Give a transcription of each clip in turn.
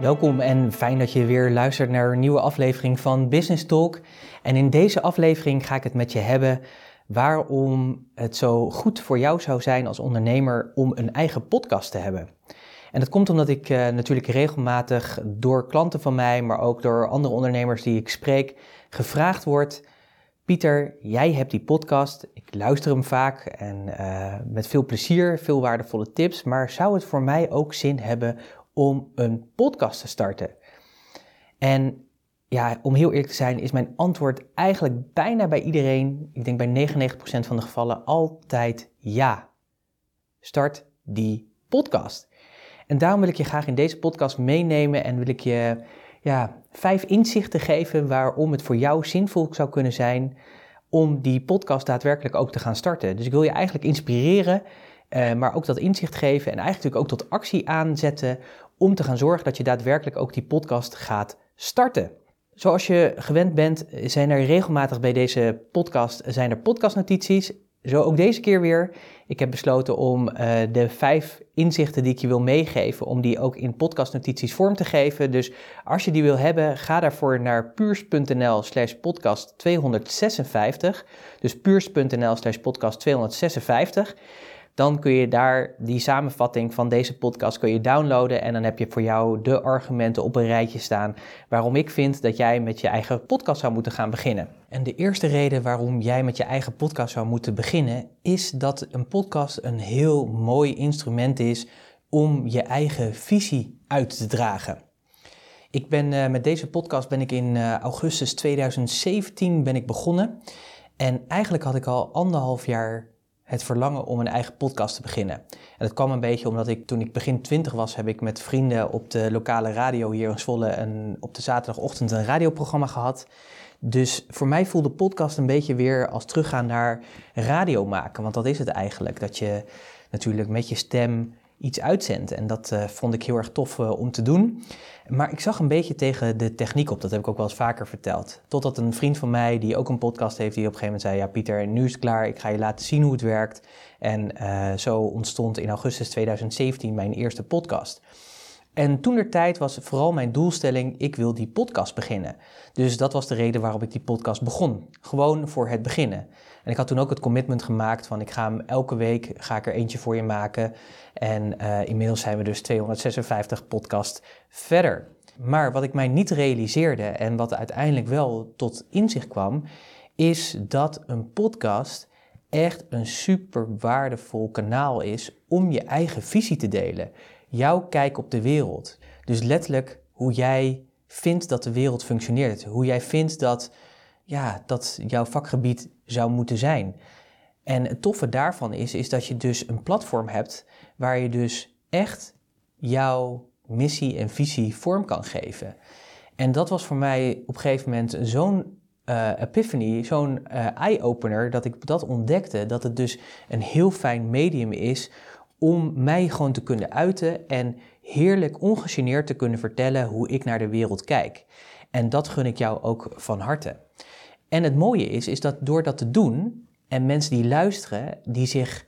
Welkom en fijn dat je weer luistert naar een nieuwe aflevering van Business Talk. En in deze aflevering ga ik het met je hebben waarom het zo goed voor jou zou zijn als ondernemer om een eigen podcast te hebben. En dat komt omdat ik uh, natuurlijk regelmatig door klanten van mij, maar ook door andere ondernemers die ik spreek, gevraagd word: Pieter, jij hebt die podcast. Ik luister hem vaak en uh, met veel plezier, veel waardevolle tips. Maar zou het voor mij ook zin hebben om een podcast te starten? En ja, om heel eerlijk te zijn, is mijn antwoord eigenlijk bijna bij iedereen, ik denk bij 99% van de gevallen, altijd ja. Start die podcast. En daarom wil ik je graag in deze podcast meenemen en wil ik je ja, vijf inzichten geven waarom het voor jou zinvol zou kunnen zijn om die podcast daadwerkelijk ook te gaan starten. Dus ik wil je eigenlijk inspireren, uh, maar ook dat inzicht geven en eigenlijk ook tot actie aanzetten om te gaan zorgen dat je daadwerkelijk ook die podcast gaat starten. Zoals je gewend bent, zijn er regelmatig bij deze podcast zijn er podcastnotities. Zo ook deze keer weer. Ik heb besloten om uh, de vijf inzichten die ik je wil meegeven, om die ook in podcastnotities vorm te geven. Dus als je die wil hebben, ga daarvoor naar puurs.nl slash podcast 256. Dus puurs.nl slash podcast 256 dan kun je daar die samenvatting van deze podcast kun je downloaden en dan heb je voor jou de argumenten op een rijtje staan waarom ik vind dat jij met je eigen podcast zou moeten gaan beginnen. En de eerste reden waarom jij met je eigen podcast zou moeten beginnen is dat een podcast een heel mooi instrument is om je eigen visie uit te dragen. Ik ben uh, met deze podcast ben ik in uh, augustus 2017 ben ik begonnen en eigenlijk had ik al anderhalf jaar het verlangen om een eigen podcast te beginnen. En dat kwam een beetje omdat ik toen ik begin twintig was, heb ik met vrienden op de lokale radio hier in Zwolle een, op de zaterdagochtend een radioprogramma gehad. Dus voor mij voelde podcast een beetje weer als teruggaan naar radio maken. Want dat is het eigenlijk. Dat je natuurlijk met je stem iets uitzendt. En dat uh, vond ik heel erg tof uh, om te doen. Maar ik zag een beetje tegen de techniek op. Dat heb ik ook wel eens vaker verteld. Totdat een vriend van mij, die ook een podcast heeft, die op een gegeven moment zei: Ja, Pieter, nu is het klaar. Ik ga je laten zien hoe het werkt. En uh, zo ontstond in augustus 2017 mijn eerste podcast. En toen er tijd was vooral mijn doelstelling, ik wil die podcast beginnen. Dus dat was de reden waarom ik die podcast begon. Gewoon voor het beginnen. En ik had toen ook het commitment gemaakt van ik ga hem elke week ga ik er eentje voor je maken. En uh, inmiddels zijn we dus 256 podcast verder. Maar wat ik mij niet realiseerde en wat uiteindelijk wel tot inzicht kwam, is dat een podcast echt een super waardevol kanaal is om je eigen visie te delen. Jouw kijk op de wereld. Dus letterlijk hoe jij vindt dat de wereld functioneert. Hoe jij vindt dat, ja, dat jouw vakgebied zou moeten zijn. En het toffe daarvan is, is dat je dus een platform hebt waar je dus echt jouw missie en visie vorm kan geven. En dat was voor mij op een gegeven moment zo'n uh, epiphany, zo'n uh, eye-opener, dat ik dat ontdekte, dat het dus een heel fijn medium is om mij gewoon te kunnen uiten en heerlijk ongegeneerd te kunnen vertellen hoe ik naar de wereld kijk. En dat gun ik jou ook van harte. En het mooie is, is dat door dat te doen en mensen die luisteren, die zich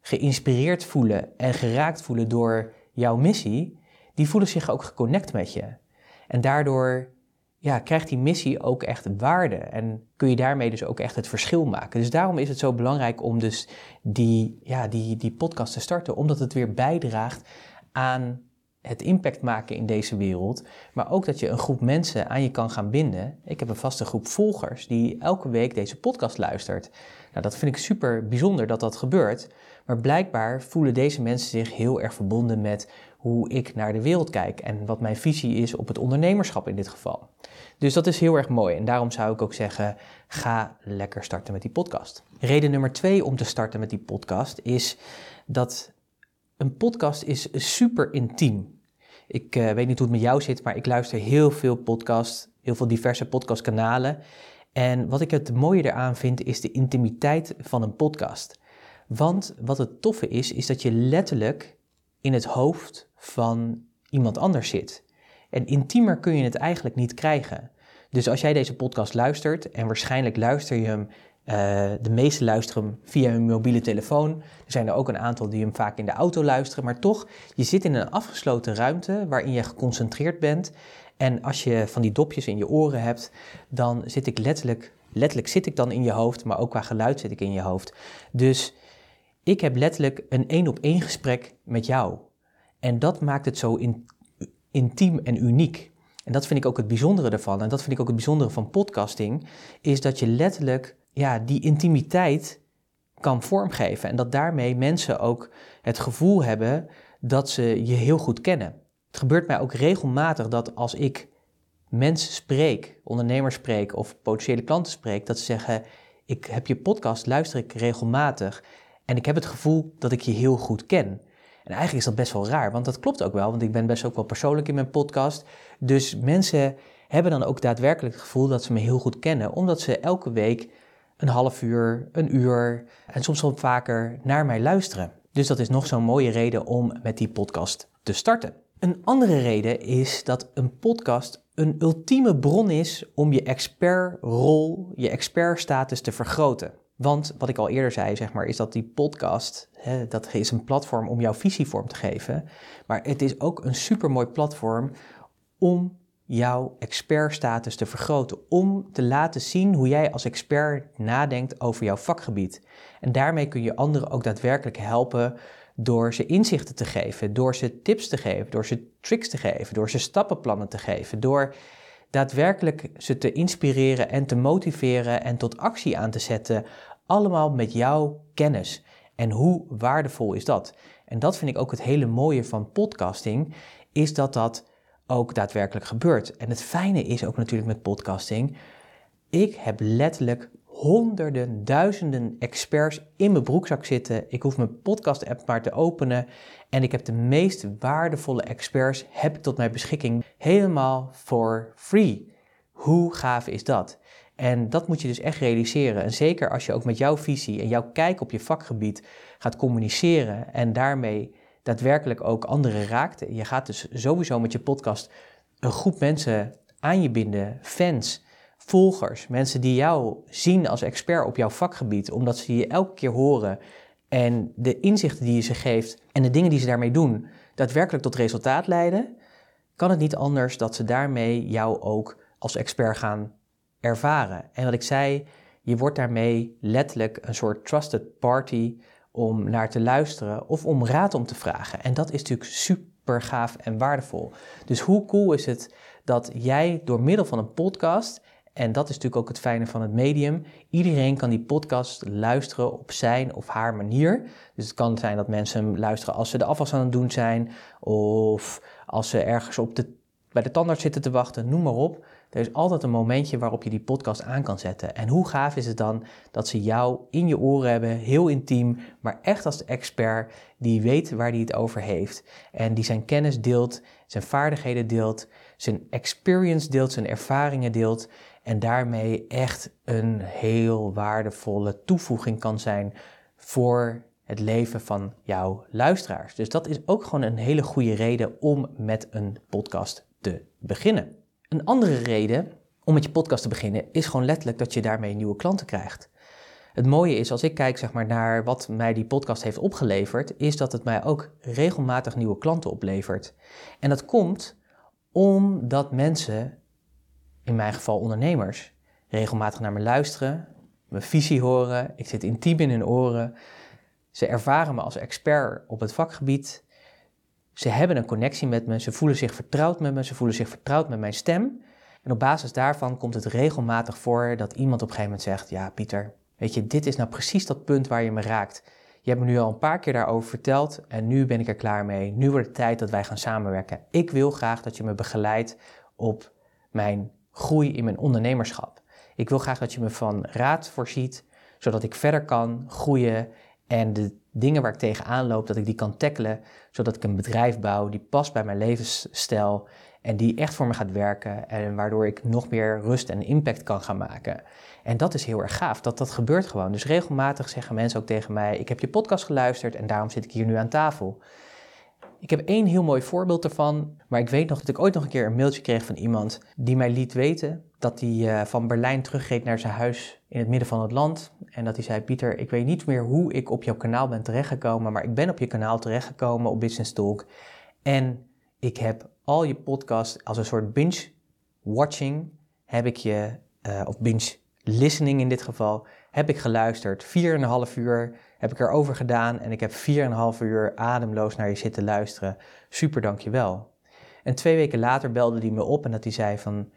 geïnspireerd voelen en geraakt voelen door jouw missie, die voelen zich ook geconnect met je. En daardoor ja, krijgt die missie ook echt waarde en kun je daarmee dus ook echt het verschil maken. Dus daarom is het zo belangrijk om dus die, ja, die, die podcast te starten, omdat het weer bijdraagt aan het impact maken in deze wereld, maar ook dat je een groep mensen aan je kan gaan binden. Ik heb een vaste groep volgers die elke week deze podcast luistert. Nou, dat vind ik super bijzonder dat dat gebeurt, maar blijkbaar voelen deze mensen zich heel erg verbonden met hoe ik naar de wereld kijk en wat mijn visie is op het ondernemerschap in dit geval. Dus dat is heel erg mooi en daarom zou ik ook zeggen, ga lekker starten met die podcast. Reden nummer twee om te starten met die podcast is dat een podcast is super intiem. Ik uh, weet niet hoe het met jou zit, maar ik luister heel veel podcasts, heel veel diverse podcastkanalen. En wat ik het mooie eraan vind, is de intimiteit van een podcast. Want wat het toffe is, is dat je letterlijk in het hoofd van iemand anders zit. En intiemer kun je het eigenlijk niet krijgen. Dus als jij deze podcast luistert, en waarschijnlijk luister je hem, uh, de meeste luisteren hem via hun mobiele telefoon. Er zijn er ook een aantal die hem vaak in de auto luisteren, maar toch, je zit in een afgesloten ruimte waarin je geconcentreerd bent. En als je van die dopjes in je oren hebt, dan zit ik letterlijk, letterlijk zit ik dan in je hoofd, maar ook qua geluid zit ik in je hoofd. Dus ik heb letterlijk een één op één gesprek met jou. En dat maakt het zo in, intiem en uniek. En dat vind ik ook het bijzondere ervan. En dat vind ik ook het bijzondere van podcasting. Is dat je letterlijk ja, die intimiteit kan vormgeven. En dat daarmee mensen ook het gevoel hebben dat ze je heel goed kennen. Het gebeurt mij ook regelmatig dat als ik mensen spreek, ondernemers spreek of potentiële klanten spreek, dat ze zeggen: Ik heb je podcast, luister ik regelmatig. En ik heb het gevoel dat ik je heel goed ken. En eigenlijk is dat best wel raar, want dat klopt ook wel, want ik ben best ook wel persoonlijk in mijn podcast. Dus mensen hebben dan ook daadwerkelijk het gevoel dat ze me heel goed kennen, omdat ze elke week een half uur, een uur en soms wel vaker naar mij luisteren. Dus dat is nog zo'n mooie reden om met die podcast te starten. Een andere reden is dat een podcast een ultieme bron is om je expertrol, je expertstatus te vergroten. Want wat ik al eerder zei, zeg maar, is dat die podcast, hè, dat is een platform om jouw visie vorm te geven. Maar het is ook een supermooi platform om jouw expertstatus te vergroten. Om te laten zien hoe jij als expert nadenkt over jouw vakgebied. En daarmee kun je anderen ook daadwerkelijk helpen door ze inzichten te geven, door ze tips te geven, door ze tricks te geven, door ze stappenplannen te geven, door daadwerkelijk ze te inspireren en te motiveren en tot actie aan te zetten. Allemaal met jouw kennis. En hoe waardevol is dat? En dat vind ik ook het hele mooie van podcasting, is dat dat ook daadwerkelijk gebeurt. En het fijne is ook natuurlijk met podcasting, ik heb letterlijk honderden, duizenden experts in mijn broekzak zitten. Ik hoef mijn podcast-app maar te openen en ik heb de meest waardevolle experts heb ik tot mijn beschikking helemaal for free. Hoe gaaf is dat? En dat moet je dus echt realiseren. En zeker als je ook met jouw visie en jouw kijk op je vakgebied gaat communiceren en daarmee daadwerkelijk ook anderen raakt. Je gaat dus sowieso met je podcast een groep mensen aan je binden, fans, volgers, mensen die jou zien als expert op jouw vakgebied, omdat ze je elke keer horen en de inzichten die je ze geeft en de dingen die ze daarmee doen, daadwerkelijk tot resultaat leiden, kan het niet anders dat ze daarmee jou ook als expert gaan ervaren. En wat ik zei, je wordt daarmee letterlijk een soort trusted party om naar te luisteren of om raad om te vragen. En dat is natuurlijk super gaaf en waardevol. Dus hoe cool is het dat jij door middel van een podcast, en dat is natuurlijk ook het fijne van het medium, iedereen kan die podcast luisteren op zijn of haar manier. Dus het kan zijn dat mensen hem luisteren als ze de afwas aan het doen zijn, of als ze ergens op de, bij de tandarts zitten te wachten, noem maar op. Er is altijd een momentje waarop je die podcast aan kan zetten. En hoe gaaf is het dan dat ze jou in je oren hebben, heel intiem, maar echt als de expert die weet waar hij het over heeft. En die zijn kennis deelt, zijn vaardigheden deelt, zijn experience deelt, zijn ervaringen deelt. En daarmee echt een heel waardevolle toevoeging kan zijn voor het leven van jouw luisteraars. Dus dat is ook gewoon een hele goede reden om met een podcast te beginnen. Een andere reden om met je podcast te beginnen is gewoon letterlijk dat je daarmee nieuwe klanten krijgt. Het mooie is, als ik kijk zeg maar, naar wat mij die podcast heeft opgeleverd, is dat het mij ook regelmatig nieuwe klanten oplevert. En dat komt omdat mensen, in mijn geval ondernemers, regelmatig naar me luisteren, mijn visie horen, ik zit intiem in hun oren. Ze ervaren me als expert op het vakgebied. Ze hebben een connectie met me, ze voelen zich vertrouwd met me, ze voelen zich vertrouwd met mijn stem. En op basis daarvan komt het regelmatig voor dat iemand op een gegeven moment zegt: Ja, Pieter, weet je, dit is nou precies dat punt waar je me raakt. Je hebt me nu al een paar keer daarover verteld en nu ben ik er klaar mee. Nu wordt het tijd dat wij gaan samenwerken. Ik wil graag dat je me begeleidt op mijn groei in mijn ondernemerschap. Ik wil graag dat je me van raad voorziet, zodat ik verder kan groeien en de dingen waar ik tegenaan loop, dat ik die kan tackelen, zodat ik een bedrijf bouw die past bij mijn levensstijl en die echt voor me gaat werken en waardoor ik nog meer rust en impact kan gaan maken. En dat is heel erg gaaf, dat dat gebeurt gewoon. Dus regelmatig zeggen mensen ook tegen mij, ik heb je podcast geluisterd en daarom zit ik hier nu aan tafel. Ik heb één heel mooi voorbeeld ervan, maar ik weet nog dat ik ooit nog een keer een mailtje kreeg van iemand die mij liet weten dat hij uh, van Berlijn terugreed naar zijn huis in het midden van het land. En dat hij zei, Pieter, ik weet niet meer hoe ik op jouw kanaal ben terechtgekomen, maar ik ben op je kanaal terechtgekomen op Business Talk. En ik heb al je podcast als een soort binge-watching, heb ik je, uh, of binge-listening in dit geval, heb ik geluisterd. Vier en een half uur heb ik erover gedaan en ik heb vier en een half uur ademloos naar je zitten luisteren. Super, dankjewel. En twee weken later belde hij me op en dat hij zei van...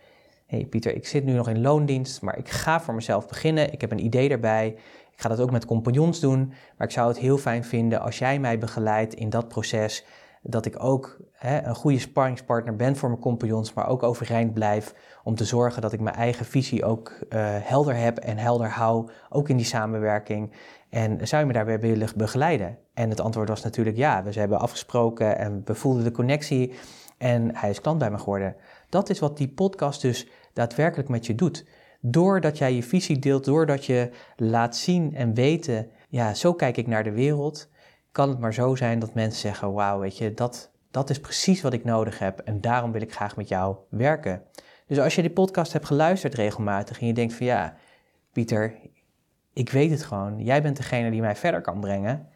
hey Pieter, ik zit nu nog in loondienst, maar ik ga voor mezelf beginnen. Ik heb een idee daarbij. Ik ga dat ook met compagnons doen. Maar ik zou het heel fijn vinden als jij mij begeleidt in dat proces dat ik ook hè, een goede sparringspartner ben voor mijn compagnons, maar ook overeind blijf om te zorgen dat ik mijn eigen visie ook uh, helder heb en helder hou, ook in die samenwerking. En zou je me daarbij willen begeleiden? En het antwoord was natuurlijk ja. We hebben afgesproken en we voelden de connectie en hij is klant bij me geworden. Dat is wat die podcast dus daadwerkelijk met je doet. Doordat jij je visie deelt, doordat je laat zien en weten, ja, zo kijk ik naar de wereld kan het maar zo zijn dat mensen zeggen: Wauw, weet je, dat, dat is precies wat ik nodig heb en daarom wil ik graag met jou werken. Dus als je die podcast hebt geluisterd regelmatig en je denkt: van ja, Pieter, ik weet het gewoon, jij bent degene die mij verder kan brengen.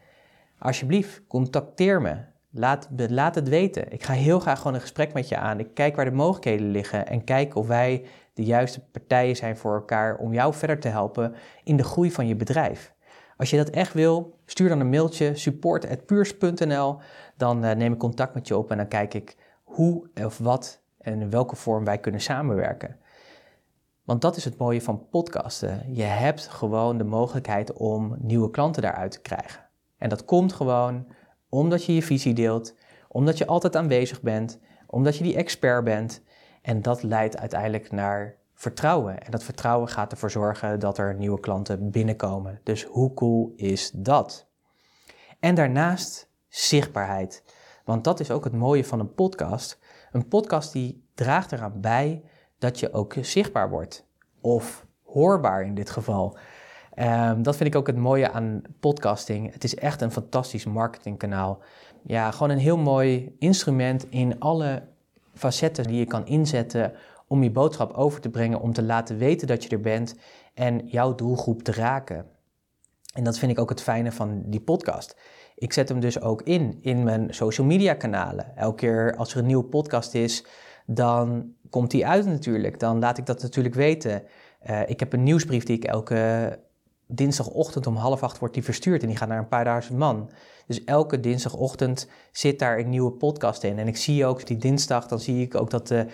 Alsjeblieft, contacteer me. Laat, laat het weten. Ik ga heel graag gewoon een gesprek met je aan. Ik kijk waar de mogelijkheden liggen en kijk of wij de juiste partijen zijn voor elkaar om jou verder te helpen in de groei van je bedrijf. Als je dat echt wil, stuur dan een mailtje support.puurs.nl. Dan uh, neem ik contact met je op en dan kijk ik hoe of wat en in welke vorm wij kunnen samenwerken. Want dat is het mooie van podcasten. Je hebt gewoon de mogelijkheid om nieuwe klanten daaruit te krijgen. En dat komt gewoon omdat je je visie deelt, omdat je altijd aanwezig bent, omdat je die expert bent. En dat leidt uiteindelijk naar vertrouwen. En dat vertrouwen gaat ervoor zorgen dat er nieuwe klanten binnenkomen. Dus hoe cool is dat? En daarnaast zichtbaarheid. Want dat is ook het mooie van een podcast. Een podcast die draagt eraan bij dat je ook zichtbaar wordt. Of hoorbaar in dit geval. Um, dat vind ik ook het mooie aan podcasting. Het is echt een fantastisch marketingkanaal. Ja, gewoon een heel mooi instrument in alle facetten die je kan inzetten om je boodschap over te brengen, om te laten weten dat je er bent en jouw doelgroep te raken. En dat vind ik ook het fijne van die podcast. Ik zet hem dus ook in, in mijn social media kanalen. Elke keer als er een nieuwe podcast is, dan komt die uit natuurlijk. Dan laat ik dat natuurlijk weten. Uh, ik heb een nieuwsbrief die ik elke dinsdagochtend om half acht wordt die verstuurd en die gaat naar een paar duizend man. Dus elke dinsdagochtend zit daar een nieuwe podcast in. En ik zie ook die dinsdag, dan zie ik ook dat de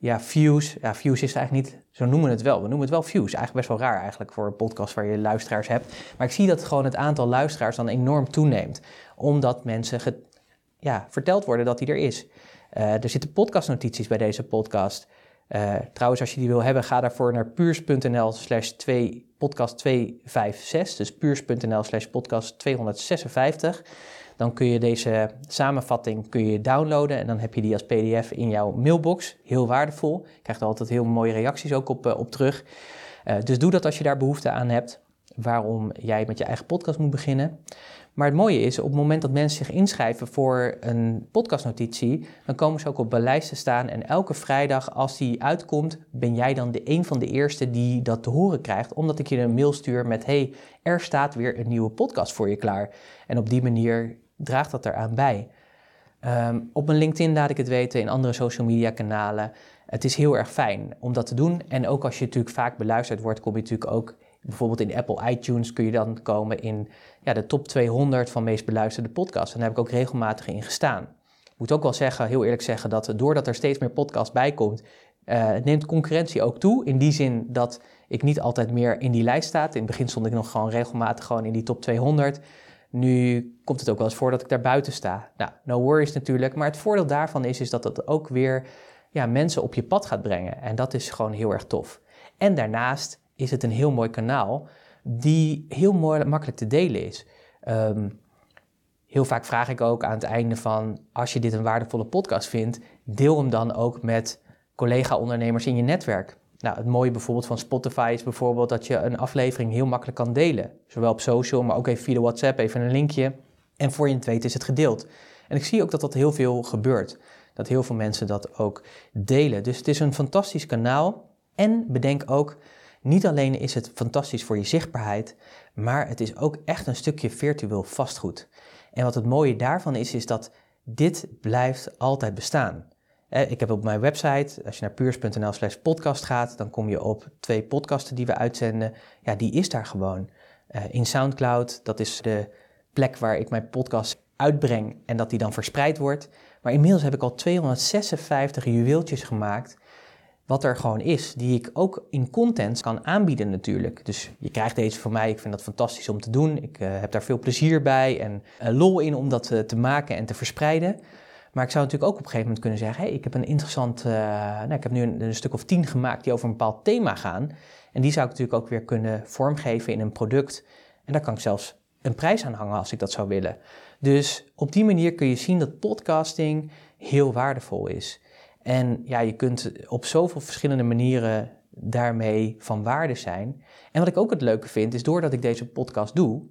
ja, views. Ja, views is eigenlijk niet, zo noemen we het wel. We noemen het wel views. Eigenlijk best wel raar eigenlijk voor een podcast waar je luisteraars hebt. Maar ik zie dat gewoon het aantal luisteraars dan enorm toeneemt. Omdat mensen ja, verteld worden dat die er is. Uh, er zitten podcastnotities bij deze podcast. Uh, trouwens, als je die wil hebben, ga daarvoor naar puurs.nl slash podcast 256. Dus puurs.nl slash podcast 256. Dan kun je deze samenvatting kun je downloaden en dan heb je die als PDF in jouw mailbox. Heel waardevol. Je krijgt altijd heel mooie reacties ook op, eh, op terug. Uh, dus doe dat als je daar behoefte aan hebt. Waarom jij met je eigen podcast moet beginnen. Maar het mooie is, op het moment dat mensen zich inschrijven voor een podcastnotitie, dan komen ze ook op mijn te staan. En elke vrijdag, als die uitkomt, ben jij dan de een van de eerste die dat te horen krijgt. Omdat ik je een mail stuur met: hey, er staat weer een nieuwe podcast voor je klaar. En op die manier draagt dat eraan bij. Um, op mijn LinkedIn laat ik het weten, in andere social media kanalen. Het is heel erg fijn om dat te doen. En ook als je natuurlijk vaak beluisterd wordt, kom je natuurlijk ook bijvoorbeeld in Apple iTunes kun je dan komen in ja, de top 200 van meest beluisterde podcasts. En daar heb ik ook regelmatig in gestaan. moet ook wel zeggen, heel eerlijk zeggen, dat doordat er steeds meer podcast bij komt, uh, neemt concurrentie ook toe. In die zin dat ik niet altijd meer in die lijst sta. In het begin stond ik nog gewoon regelmatig gewoon in die top 200. Nu komt het ook wel eens voor dat ik daar buiten sta. Nou, no worries natuurlijk. Maar het voordeel daarvan is, is dat het ook weer ja, mensen op je pad gaat brengen. En dat is gewoon heel erg tof. En daarnaast is het een heel mooi kanaal die heel mooi, makkelijk te delen is. Ehm, heel vaak vraag ik ook aan het einde van, als je dit een waardevolle podcast vindt, deel hem dan ook met collega-ondernemers in je netwerk. Nou, het mooie bijvoorbeeld van Spotify is bijvoorbeeld dat je een aflevering heel makkelijk kan delen. Zowel op social, maar ook even via WhatsApp, even een linkje. En voor je het weet is het gedeeld. En ik zie ook dat dat heel veel gebeurt. Dat heel veel mensen dat ook delen. Dus het is een fantastisch kanaal. En bedenk ook, niet alleen is het fantastisch voor je zichtbaarheid, maar het is ook echt een stukje virtueel vastgoed. En wat het mooie daarvan is, is dat dit blijft altijd bestaan. Ik heb op mijn website, als je naar puurs.nl slash podcast gaat, dan kom je op twee podcasten die we uitzenden. Ja, die is daar gewoon. Eh, in Soundcloud, dat is de plek waar ik mijn podcast uitbreng en dat die dan verspreid wordt. Maar inmiddels heb ik al 256 juweeltjes gemaakt, wat er gewoon is, die ik ook in content kan aanbieden natuurlijk. Dus je krijgt deze van mij, ik vind dat fantastisch om te doen. Ik uh, heb daar veel plezier bij en lol in om dat te maken en te verspreiden. Maar ik zou natuurlijk ook op een gegeven moment kunnen zeggen: hey, ik heb een interessant. Uh, nou, ik heb nu een, een, stuk of tien gemaakt die over een bepaald thema gaan. En die zou ik natuurlijk ook weer kunnen vormgeven in een product. En daar kan ik zelfs een prijs aan hangen als ik dat zou willen. Dus op die manier kun je zien dat podcasting heel waardevol is. En ja, je kunt op zoveel verschillende manieren daarmee van waarde zijn. En wat ik ook het leuke vind, is doordat ik deze podcast doe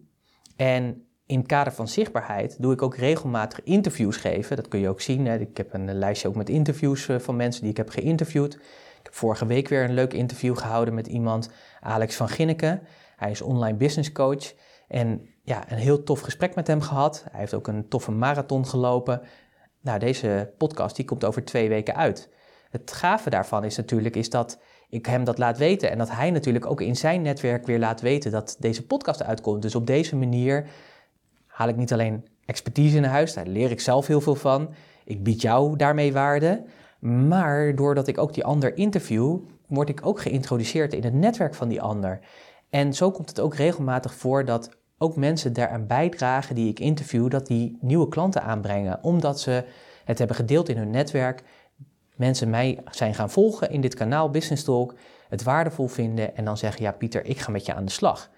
en in het kader van zichtbaarheid doe ik ook regelmatig interviews geven. Dat kun je ook zien. Hè. Ik heb een lijstje ook met interviews eh, van mensen die ik heb geïnterviewd. Ik heb vorige week weer een leuk interview gehouden met iemand, Alex van Ginneken. Hij is online business coach. En ja, een heel tof gesprek met hem gehad. Hij heeft ook een toffe marathon gelopen. Nou, deze podcast die komt over twee weken uit. Het gave daarvan is natuurlijk is dat ik hem dat laat weten en dat hij natuurlijk ook in zijn netwerk weer laat weten dat deze podcast uitkomt. Dus op deze manier haal ik niet alleen expertise in huis, daar leer ik zelf heel veel van. Ik bied jou daarmee waarde. Maar doordat ik ook die ander interview, word ik ook geïntroduceerd in het netwerk van die ander. En zo komt het ook regelmatig voor dat ook mensen daaraan bijdragen die ik interview, dat die nieuwe klanten aanbrengen, omdat ze het hebben gedeeld in hun netwerk. Mensen mij zijn gaan volgen in dit kanaal Business Talk, het waardevol vinden en dan zeggen: Ja, Pieter, ik ga met je aan de slag.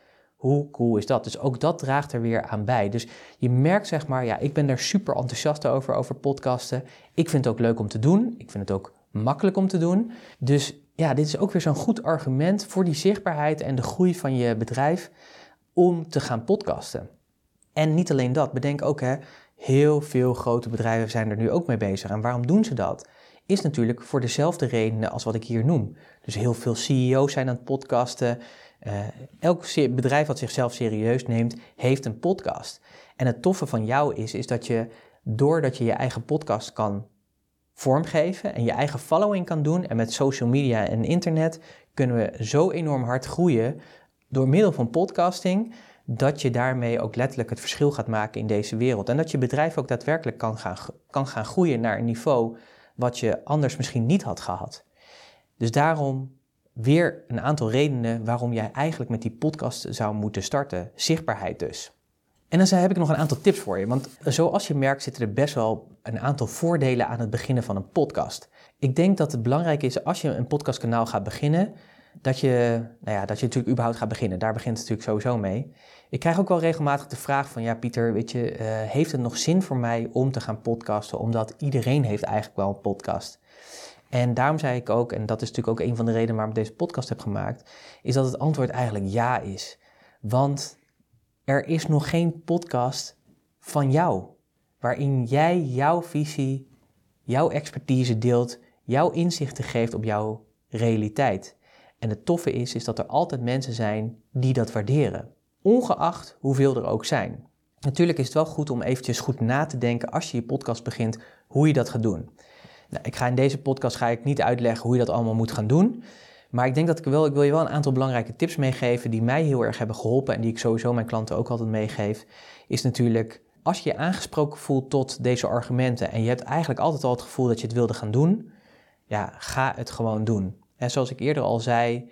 Hoe cool is dat? Dus ook dat draagt er weer aan bij. Dus je merkt zeg maar, ja, ik ben er super enthousiast over, over podcasten. Ik vind het ook leuk om te doen. Ik vind het ook makkelijk om te doen. Dus ja, dit is ook weer zo'n goed argument voor die zichtbaarheid en de groei van je bedrijf om te gaan podcasten. En niet alleen dat, bedenk ook, hè, heel veel grote bedrijven zijn er nu ook mee bezig. En waarom doen ze dat? Is natuurlijk voor dezelfde redenen als wat ik hier noem. Dus heel veel CEO's zijn aan het podcasten. Uh, elk bedrijf wat zichzelf serieus neemt, heeft een podcast. En het toffe van jou is, is dat je doordat je je eigen podcast kan vormgeven en je eigen following kan doen en met social media en internet kunnen we zo enorm hard groeien door middel van podcasting dat je daarmee ook letterlijk het verschil gaat maken in deze wereld. En dat je bedrijf ook daadwerkelijk kan gaan, kan gaan groeien naar een niveau wat je anders misschien niet had gehad. Dus daarom weer een aantal redenen waarom jij eigenlijk met die podcast zou moeten starten. Zichtbaarheid dus. En dan heb ik nog een aantal tips voor je. Want zoals je merkt zitten er best wel een aantal voordelen aan het beginnen van een podcast. Ik denk dat het belangrijk is als je een podcastkanaal gaat beginnen, dat je, nou ja, dat je natuurlijk überhaupt gaat beginnen. Daar begint het natuurlijk sowieso mee. Ik krijg ook wel regelmatig de vraag van, ja Pieter, weet je, uh, heeft het nog zin voor mij om te gaan podcasten? Omdat iedereen heeft eigenlijk wel een podcast. En daarom zei ik ook, en dat is natuurlijk ook een van de redenen waarom ik deze podcast heb gemaakt, is dat het antwoord eigenlijk ja is. Want er is nog geen podcast van jou, waarin jij jouw visie, jouw expertise deelt, jouw inzichten geeft op jouw realiteit. En het toffe is, is dat er altijd mensen zijn die dat waarderen, ongeacht hoeveel er ook zijn. Natuurlijk is het wel goed om eventjes goed na te denken als je je podcast begint, hoe je dat gaat doen. Nou, ik ga in deze podcast ga ik niet uitleggen hoe je dat allemaal moet gaan doen. Maar ik denk dat ik wel, ik wil je wel een aantal belangrijke tips meegeven die mij heel erg hebben geholpen en die ik sowieso mijn klanten ook altijd meegeef. Is natuurlijk als je je aangesproken voelt tot deze argumenten en je hebt eigenlijk altijd al het gevoel dat je het wilde gaan doen, ja, ga het gewoon doen. En zoals ik eerder al zei,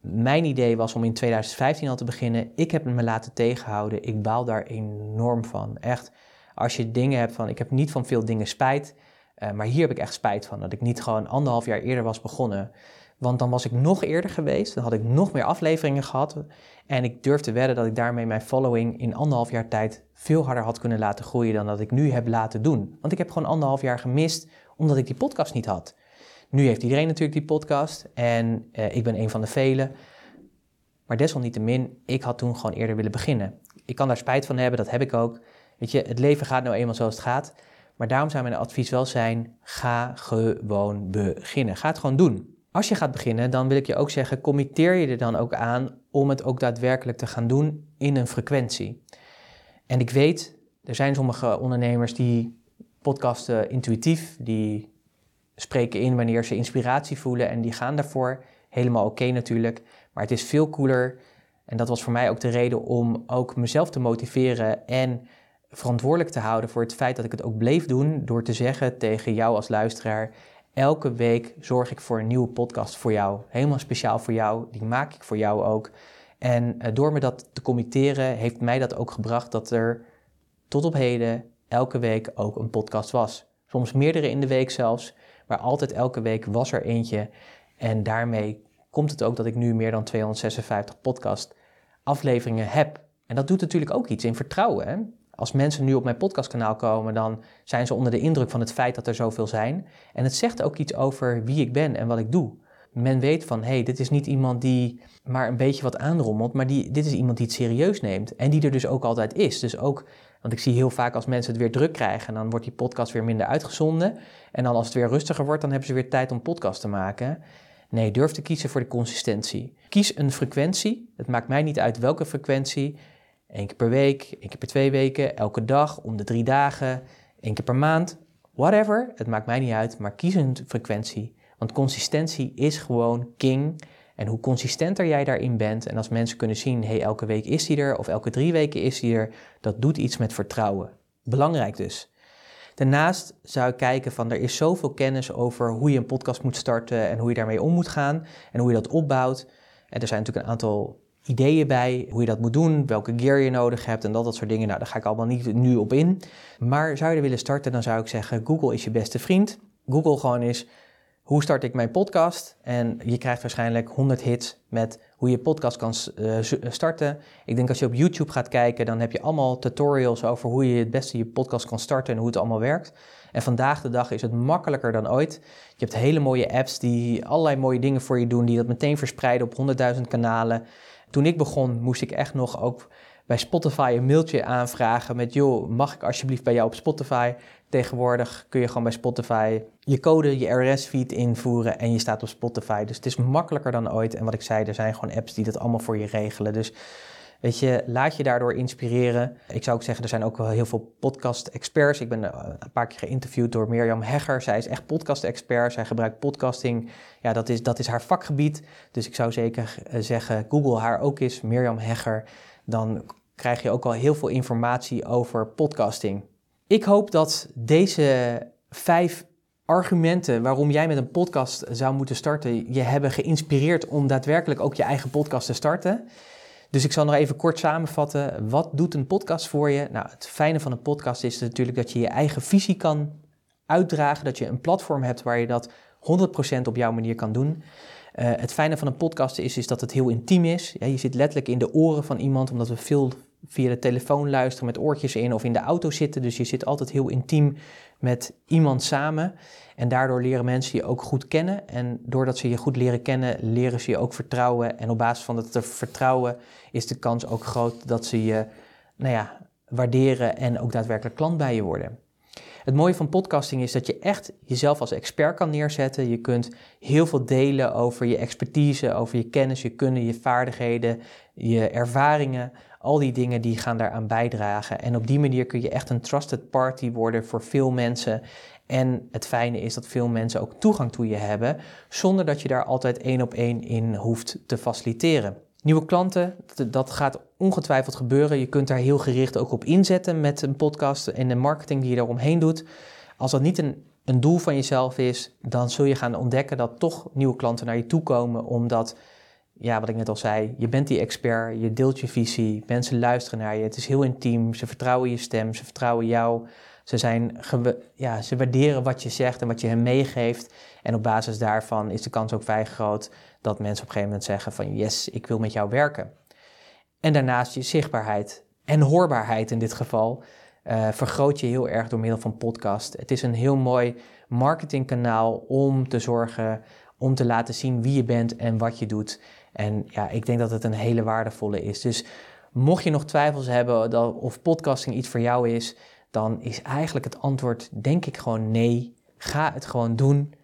mijn idee was om in 2015 al te beginnen. Ik heb me laten tegenhouden. Ik baal daar enorm van. Echt, als je dingen hebt van, ik heb niet van veel dingen spijt, uh, maar hier heb ik echt spijt van. Dat ik niet gewoon anderhalf jaar eerder was begonnen. Want dan was ik nog eerder geweest, dan had ik nog meer afleveringen gehad. En ik durf te wedden dat ik daarmee mijn following in anderhalf jaar tijd veel harder had kunnen laten groeien dan dat ik nu heb laten doen. Want ik heb gewoon anderhalf jaar gemist omdat ik die podcast niet had. Nu heeft iedereen natuurlijk die podcast en uh, ik ben een van de velen. Maar desalniettemin, ik had toen gewoon eerder willen beginnen. Ik kan daar spijt van hebben, dat heb ik ook. Weet je, het leven gaat nou eenmaal zoals het gaat. Maar daarom zou mijn advies wel zijn: ga gewoon beginnen. Ga het gewoon doen. Als je gaat beginnen, dan wil ik je ook zeggen: committeer je er dan ook aan om het ook daadwerkelijk te gaan doen in een frequentie. En ik weet, er zijn sommige ondernemers die podcasten intuïtief, die spreken in wanneer ze inspiratie voelen en die gaan daarvoor. Helemaal oké natuurlijk, maar het is veel cooler. En dat was voor mij ook de reden om ook mezelf te motiveren en verantwoordelijk te houden voor het feit dat ik het ook bleef doen door te zeggen tegen jou als luisteraar: elke week zorg ik voor een nieuwe podcast voor jou. Helemaal speciaal voor jou. Die maak ik voor jou ook. En eh, door me dat te committeren, heeft mij dat ook gebracht dat er tot op heden elke week ook een podcast was. Soms meerdere in de week zelfs, maar altijd elke week was er eentje. En daarmee komt het ook dat ik nu meer dan 256 podcast afleveringen heb. En dat doet natuurlijk ook iets in vertrouwen. Hè? Als mensen nu op mijn podcastkanaal komen, dan zijn ze onder de indruk van het feit dat er zoveel zijn. En het zegt ook iets over wie ik ben en wat ik doe. Men weet van, hé, hey, dit is niet iemand die maar een beetje wat aanrommelt, maar die, dit is iemand die het serieus neemt. En die er dus ook altijd is. Dus ook, want ik zie heel vaak als mensen het weer druk krijgen, dan wordt die podcast weer minder uitgezonden. En dan als het weer rustiger wordt, dan hebben ze weer tijd om podcast te maken. Nee, durf te kiezen voor de consistentie. Kies een frequentie. Het maakt mij niet uit welke frequentie. Eén keer per week, één keer per twee weken, elke dag, om de drie dagen, één keer per maand. Whatever, het maakt mij niet uit, maar kies een frequentie. Want consistentie is gewoon king. En hoe consistenter jij daarin bent, en als mensen kunnen zien, hey, elke week is hij er, of elke drie weken is hij er, dat doet iets met vertrouwen. Belangrijk dus. Daarnaast zou ik kijken van er is zoveel kennis over hoe je een podcast moet starten en hoe je daarmee om moet gaan en hoe je dat opbouwt. En er zijn natuurlijk een aantal ideeën bij hoe je dat moet doen, welke gear je nodig hebt en dat, dat soort dingen. Nou, daar ga ik allemaal niet nu op in. Maar zou je er willen starten, dan zou ik zeggen: Google is je beste vriend. Google gewoon is hoe start ik mijn podcast? En je krijgt waarschijnlijk 100 hits met hoe je podcast kan eh, starten. Ik denk als je op YouTube gaat kijken, dan heb je allemaal tutorials over hoe je het beste je podcast kan starten en hoe het allemaal werkt. En vandaag de dag is het makkelijker dan ooit. Je hebt hele mooie apps die allerlei mooie dingen voor je doen, die dat meteen verspreiden op 100.000 kanalen. Toen ik begon, moest ik echt nog ook bij Spotify een mailtje aanvragen met: joh, mag ik alsjeblieft bij jou op Spotify? Tegenwoordig kun je gewoon bij Spotify je code, je RSS-feed invoeren en je staat op Spotify. Dus het is makkelijker dan ooit. En wat ik zei, er zijn gewoon apps die dat allemaal voor je regelen. Dus weet je, laat je daardoor inspireren. Ik zou ook zeggen, er zijn ook wel heel veel podcast-experts. Ik ben eh, een paar keer geïnterviewd door Mirjam Hegger. Zij is echt podcast-expert. Zij gebruikt podcasting. Ja, dat is, dat is haar vakgebied. Dus ik zou zeker eh, zeggen, Google haar ook eens, Mirjam Hegger. Dan krijg je ook al heel veel informatie over podcasting. Ik hoop dat deze vijf argumenten waarom jij met een podcast zou moeten starten, je hebben geïnspireerd om daadwerkelijk ook je eigen podcast te starten. Dus ik zal nog even kort samenvatten. Wat doet een podcast voor je? Nou, het fijne van een podcast is natuurlijk dat je je eigen visie kan uitdragen. Dat je een platform hebt waar je dat 100% op jouw manier kan doen. Uh, het fijne van een podcast is, is dat het heel intiem is. Ja, je zit letterlijk in de oren van iemand, omdat we veel via de telefoon luisteren met oortjes in of in de auto zitten. Dus je zit altijd heel intiem met iemand samen. En daardoor leren mensen je ook goed kennen. En doordat ze je goed leren kennen, leren ze je ook vertrouwen. En op basis van dat vertrouwen is de kans ook groot dat ze je nou ja, waarderen en ook daadwerkelijk klant bij je worden. Het mooie van podcasting is dat je echt jezelf als expert kan neerzetten. Je kunt heel veel delen over je expertise, over je kennis, je kunnen, je vaardigheden, je ervaringen. Al die dingen die gaan daaraan bijdragen. En op die manier kun je echt een trusted party worden voor veel mensen. En het fijne is dat veel mensen ook toegang toe je hebben, zonder dat je daar altijd één op één in hoeft te faciliteren. Nieuwe klanten, dat gaat ongetwijfeld gebeuren. Je kunt daar heel gericht ook op inzetten met een podcast en de marketing die je daaromheen doet. Als dat niet een, een doel van jezelf is, dan zul je gaan ontdekken dat toch nieuwe klanten naar je toe komen, omdat, ja, wat ik net al zei, je bent die expert, je deelt je visie, mensen luisteren naar je, het is heel intiem, ze vertrouwen je stem, ze vertrouwen jou. Ze, zijn ja, ze waarderen wat je zegt en wat je hen meegeeft. En op basis daarvan is de kans ook vrij groot dat mensen op een gegeven moment zeggen van yes, ik wil met jou werken. En daarnaast je zichtbaarheid en hoorbaarheid in dit geval uh, vergroot je heel erg door middel van podcast. Het is een heel mooi marketingkanaal om te zorgen, om te laten zien wie je bent en wat je doet. En ja, ik denk dat het een hele waardevolle is. Dus mocht je nog twijfels hebben dat, of podcasting iets voor jou is, dan is eigenlijk het antwoord denk ik gewoon nee. Ga het gewoon doen.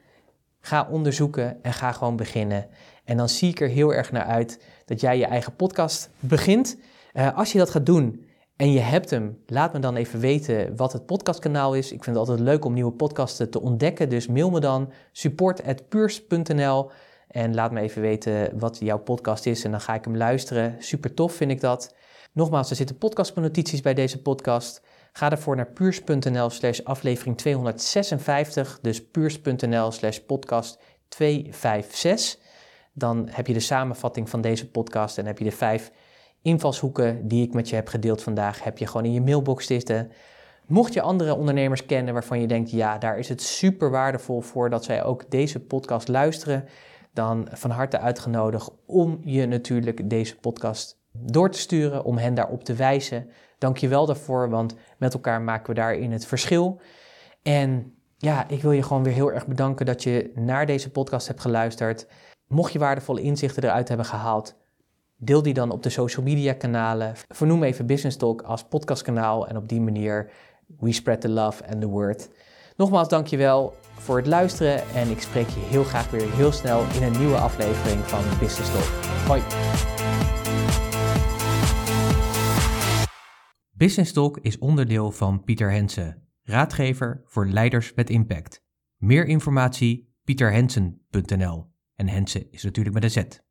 Ga onderzoeken en ga gewoon beginnen. En dan zie ik er heel erg naar uit dat jij je eigen podcast begint. Uh, als je dat gaat doen en je hebt hem, laat me dan even weten wat het podcastkanaal is. Ik vind het altijd leuk om nieuwe podcasten te ontdekken. Dus mail me dan support.puurs.nl en laat me even weten wat jouw podcast is. En dan ga ik hem luisteren. Super tof vind ik dat. Nogmaals, er zitten podcastnotities bij deze podcast. Ga ervoor naar puurs.nl slash aflevering 256, dus puurs.nl slash podcast 256. Dan heb je de samenvatting van deze podcast en heb je de vijf invalshoeken die ik met je heb gedeeld vandaag, heb je gewoon in je mailbox zitten. Mocht je andere ondernemers kennen waarvan je denkt, ja, daar is het super waardevol voor dat zij ook deze podcast luisteren, dan van harte uitgenodigd om je natuurlijk deze podcast door te sturen, om hen daarop te wijzen. Dank je wel daarvoor, want met elkaar maken we daarin het verschil. En ja, ik wil je gewoon weer heel erg bedanken dat je naar deze podcast hebt geluisterd. Mocht je waardevolle inzichten eruit hebben gehaald, deel die dan op de social media kanalen. Vernoem even Business Talk als podcastkanaal en op die manier we spread the love and the word. Nogmaals dankjewel voor het luisteren en ik spreek je heel graag weer heel snel in een nieuwe aflevering van Business Talk. Hoi! Business Talk is onderdeel van Pieter Hensen, raadgever voor leiders met impact. Meer informatie pieterhensen.nl en Hensen is natuurlijk met een Z.